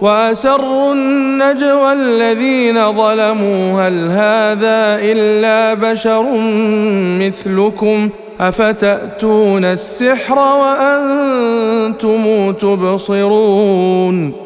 وأسروا النجوى الذين ظلموا. هل هذا إلا بشر مثلكم؟ أفتأتون السحر وأنتم تبصرون؟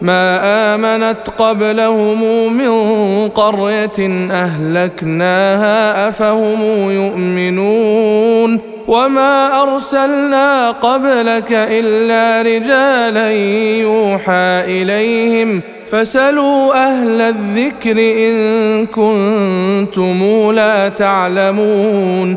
ما آمنت قبلهم من قرية أهلكناها أفهم يؤمنون وما أرسلنا قبلك إلا رجالا يوحى إليهم فسلوا أهل الذكر إن كنتم لا تعلمون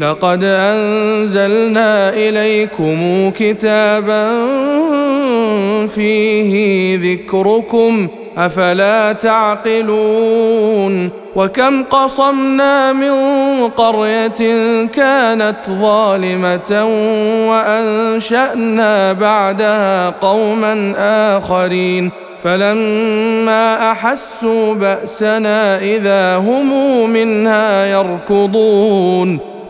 لقد أنزلنا إليكم كتابا فيه ذكركم أفلا تعقلون؟ وكم قصمنا من قرية كانت ظالمة وأنشأنا بعدها قوما آخرين فلما أحسوا بأسنا إذا هم منها يركضون.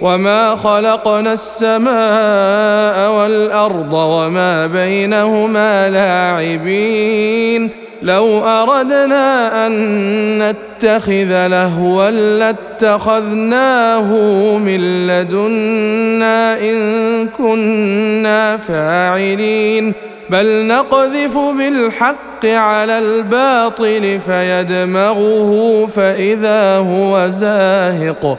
وما خلقنا السماء والارض وما بينهما لاعبين لو اردنا ان نتخذ لهوا لاتخذناه من لدنا ان كنا فاعلين بل نقذف بالحق على الباطل فيدمغه فاذا هو زاهق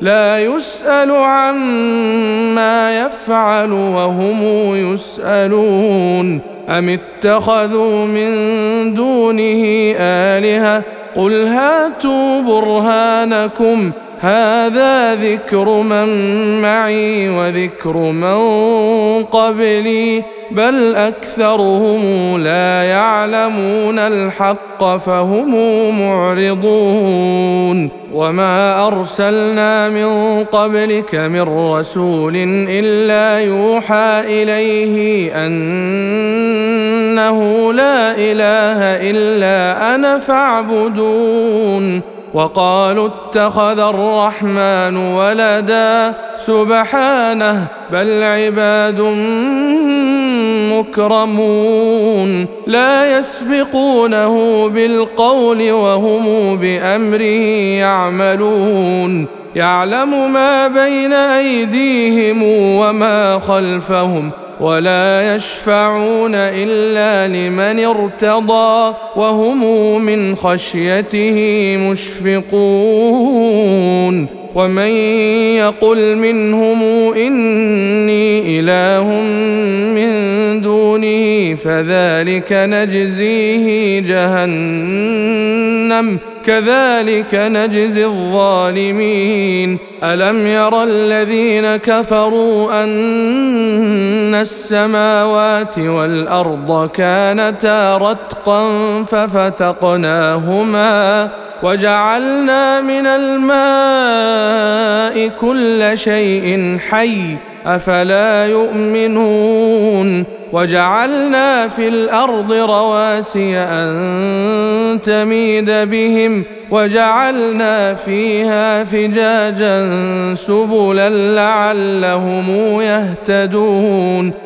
لا يسأل عما يفعل وهم يسألون. أم اتخذوا من دونه آلهة؟ قل هاتوا برهانكم. هذا ذكر من معي وذكر من قبلي بل أكثرهم لا يعلمون الحق فهم معرضون. وما أرسلنا من قبلك من رسول إلا يوحى إليه أنه لا إله إلا أنا فاعبدون. وقالوا اتخذ الرحمن ولدا سبحانه بل عباد مكرمون لا يسبقونه بالقول وهم بأمره يعملون يعلم ما بين أيديهم وما خلفهم ولا يشفعون إلا لمن ارتضى وهم من خشيته مشفقون ومن يقل منهم إني إله من دونه فذلك نجزيه جهنم كذلك نجزي الظالمين. ألم ير الذين كفروا أن السماوات والأرض كانتا رتقا ففتقناهما وجعلنا من الماء كل شيء حي أفلا يؤمنون وجعلنا في الأرض رواسي أن تميد بهم وجعلنا فيها فجاجا سبلا لعلهم يهتدون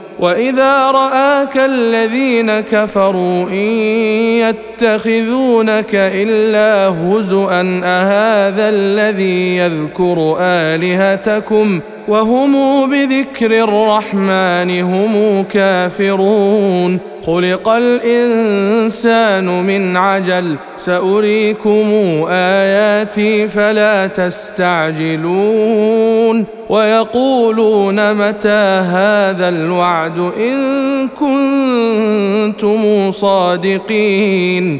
وإذا رآك الذين كفروا إن يتخذونك إلا هزءا أهذا الذي يذكر آلهتكم وهم بذكر الرحمن هم كافرون. خلق الإنسان من عجل سأريكم آياتي فلا تستعجلون. ويقولون متى هذا الوعد إن كنتم صادقين.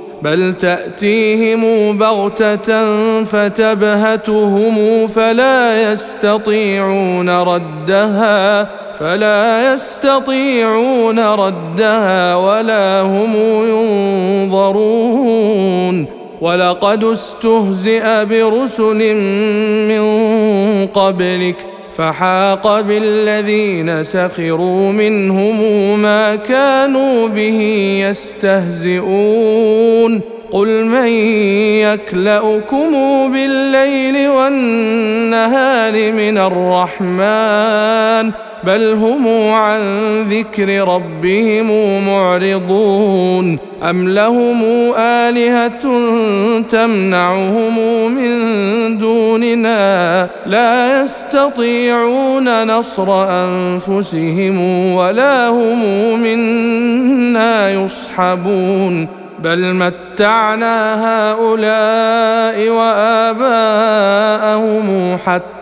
بل تأتيهم بغتة فتبهتهم فلا يستطيعون ردها فلا يستطيعون ردها ولا هم ينظرون. ولقد استهزئ برسل من قبلك فحاق بالذين سخروا منهم ما كانوا به يستهزئون قل من يكلأكم بالليل والنهار من الرحمن بل هم عن ذكر ربهم معرضون. أم لهم آلهة تمنعهم من دوننا؟ لا يستطيعون نصر أنفسهم ولا هم منا يصحبون. بل متعنا هؤلاء وآباءهم حتى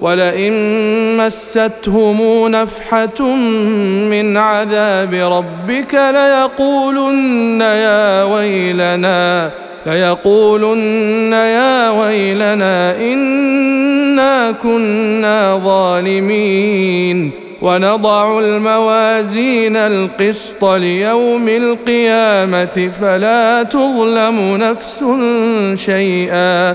ولئن مستهم نفحة من عذاب ربك ليقولن يا ويلنا ليقولن يا ويلنا إنا كنا ظالمين. ونضع الموازين القسط ليوم القيامة فلا تظلم نفس شيئا.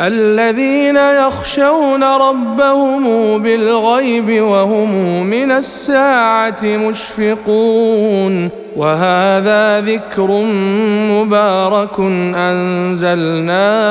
الذين يخشون ربهم بالغيب وهم من الساعة مشفقون وهذا ذكر مبارك أنزلناه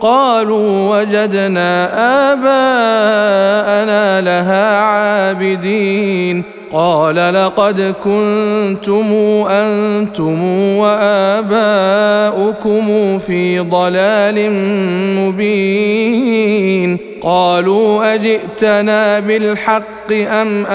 قالوا وجدنا آباءنا لها عابدين. قال لقد كنتم أنتم وآباؤكم في ضلال مبين. قالوا أجئتنا بالحق أم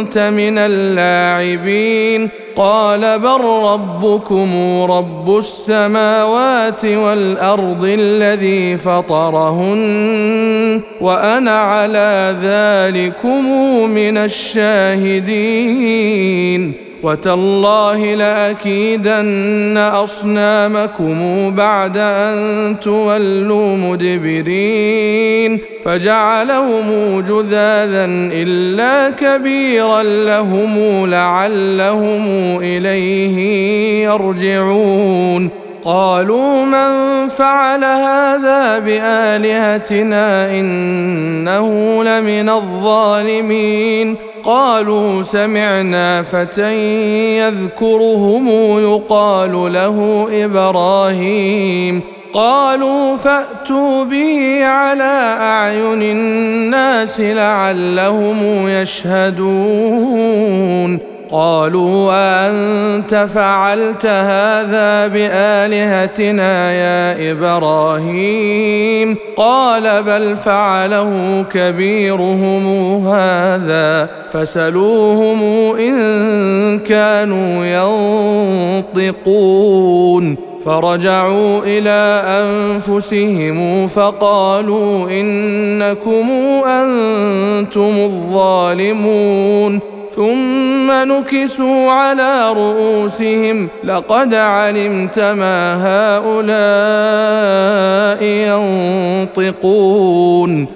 انت من اللاعبين. قال بل ربكم رب السماوات والأرض الذي فطرهن وأنا على ذلكم من الشاهدين. وتالله لأكيدن أصنامكم بعد أن تولوا مدبرين فجعلهم جذاذا إلا كبيرا لهم لعلهم إليه يرجعون قالوا من فعل هذا بآلهتنا إنه لمن الظالمين قالوا سمعنا فتى يذكرهم يقال له إبراهيم. قالوا فأتوا به على أعين الناس لعلهم يشهدون. قالوا أنت فعلت هذا بآلهتنا يا إبراهيم؟ قال بل فعله كبيرهم هذا فسلوهم إن كانوا ينطقون. فرجعوا إلى أنفسهم فقالوا إنكم أنتم الظالمون. ثم نكسوا على رؤوسهم لقد علمت ما هؤلاء ينطقون.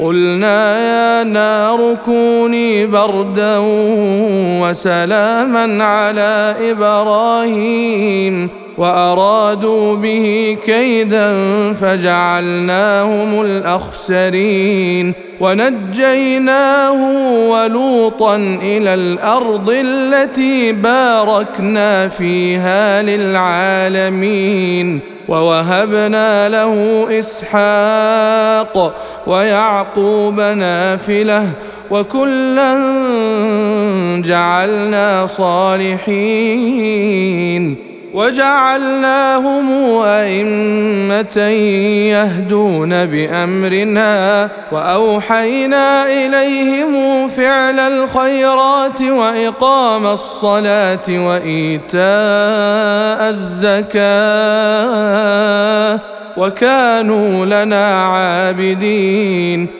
قلنا يا نار كوني بردا وسلاما على إبراهيم. وأرادوا به كيدا فجعلناهم الأخسرين ونجيناه ولوطا إلى الأرض التي باركنا فيها للعالمين ووهبنا له إسحاق ويعقوب نافله وكلا جعلنا صالحين وجعلناهم أئمة يهدون بأمرنا وأوحينا إليهم فعل الخيرات وإقام الصلاة وإيتاء الزكاة وكانوا لنا عابدين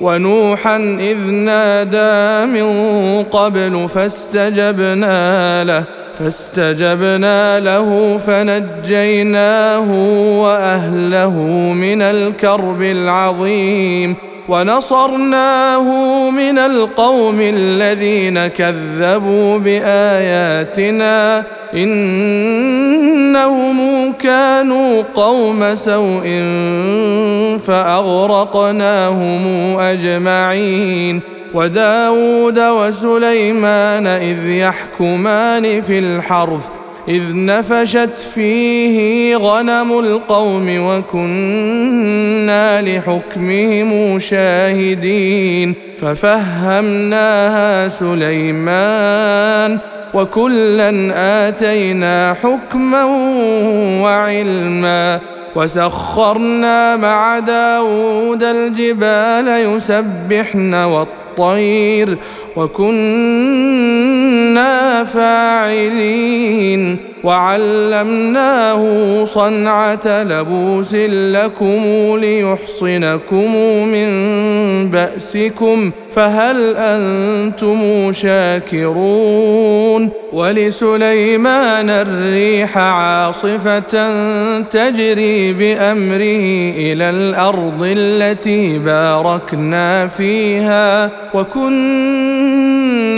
ونوحا إذ نادى من قبل فاستجبنا له فاستجبنا له فنجيناه وأهله من الكرب العظيم. ونصرناه من القوم الذين كذبوا بآياتنا إنهم كانوا قوم سوء فأغرقناهم أجمعين وداود وسليمان إذ يحكمان في الحرث إذ نفشت فيه غنم القوم وكنا لحكمهم شاهدين ففهمناها سليمان وكلا آتينا حكما وعلما وسخرنا مع داود الجبال يسبحن والطير وكنا فاعلين. وعلمناه صنعة لبوس لكم ليحصنكم من بأسكم. فهل أنتم شاكرون؟ ولسليمان الريح عاصفة تجري بأمره إلى الأرض التي باركنا فيها. وكنا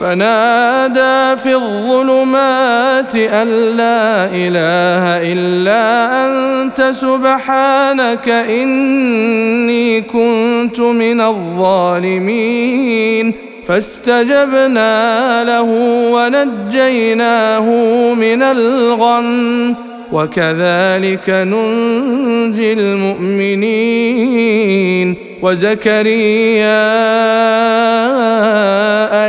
فنادى في الظلمات أن لا إله إلا أنت سبحانك إني كنت من الظالمين. فاستجبنا له ونجيناه من الغم. وكذلك ننجي المؤمنين. وزكريا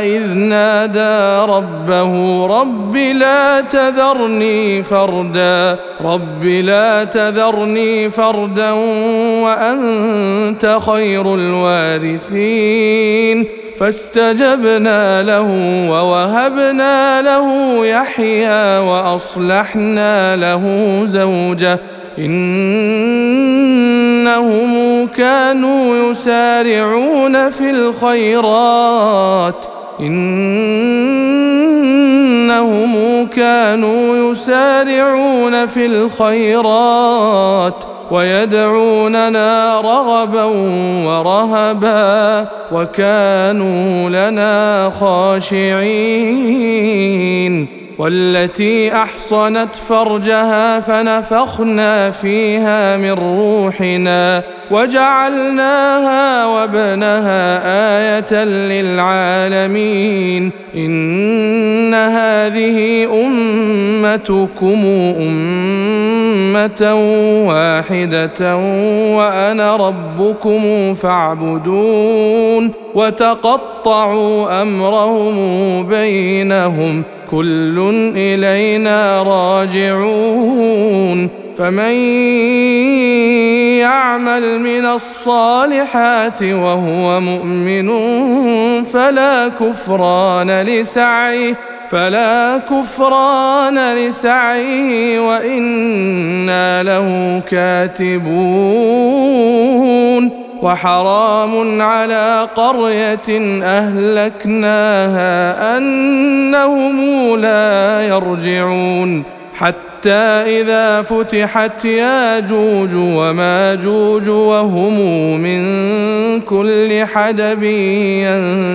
إذ نادى ربه رب لا تذرني فردا رب لا تذرني فردا وأنت خير الوارثين. فاستجبنا له ووهبنا له يحيى وأصلحنا له زوجه. إنهم كانوا يسارعون في الخيرات. إنهم كانوا يسارعون في الخيرات. ويدعوننا رغبا ورهبا وكانوا لنا خاشعين والتي أحصنت فرجها فنفخنا فيها من روحنا وجعلناها وابنها آية للعالمين إن هذه امتكم أمة واحدة وأنا ربكم فاعبدون وتقطعوا أمرهم بينهم كل إلينا راجعون فمن يعمل من الصالحات وهو مؤمن فلا كفران لسعيه فلا كفران لسعيه وإنا له كاتبون وحرام على قرية أهلكناها أنهم لا يرجعون حتى إذا فتحت ياجوج وماجوج وهم من كل حدب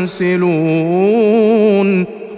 ينسلون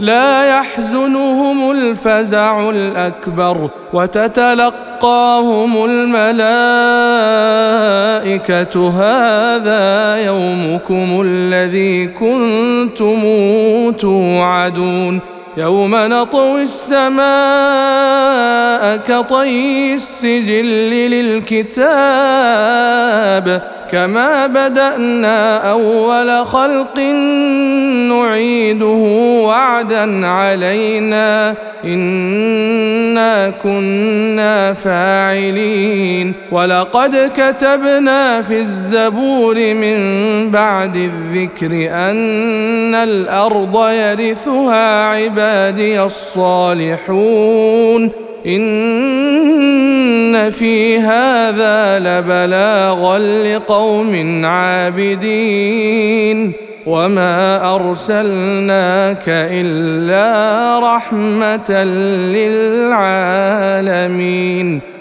لا يحزنهم الفزع الأكبر وتتلقاهم الملائكة هذا يومكم الذي كنتم توعدون يوم نطوي السماء كطي السجل للكتاب كما بدانا اول خلق نعيده وعدا علينا انا كنا فاعلين ولقد كتبنا في الزبور من بعد الذكر ان الأرض يرثها عبادي الصالحون إن في هذا لبلاغا لقوم عابدين وما أرسلناك إلا رحمة للعالمين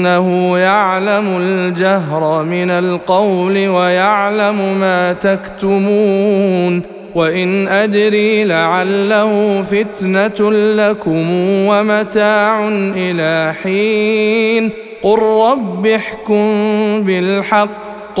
إنه يعلم الجهر من القول ويعلم ما تكتمون وإن أدري لعله فتنة لكم ومتاع إلى حين قل رب احكم بالحق